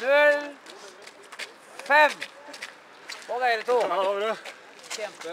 null, fem. På dere to. Ja, det. Kjempe.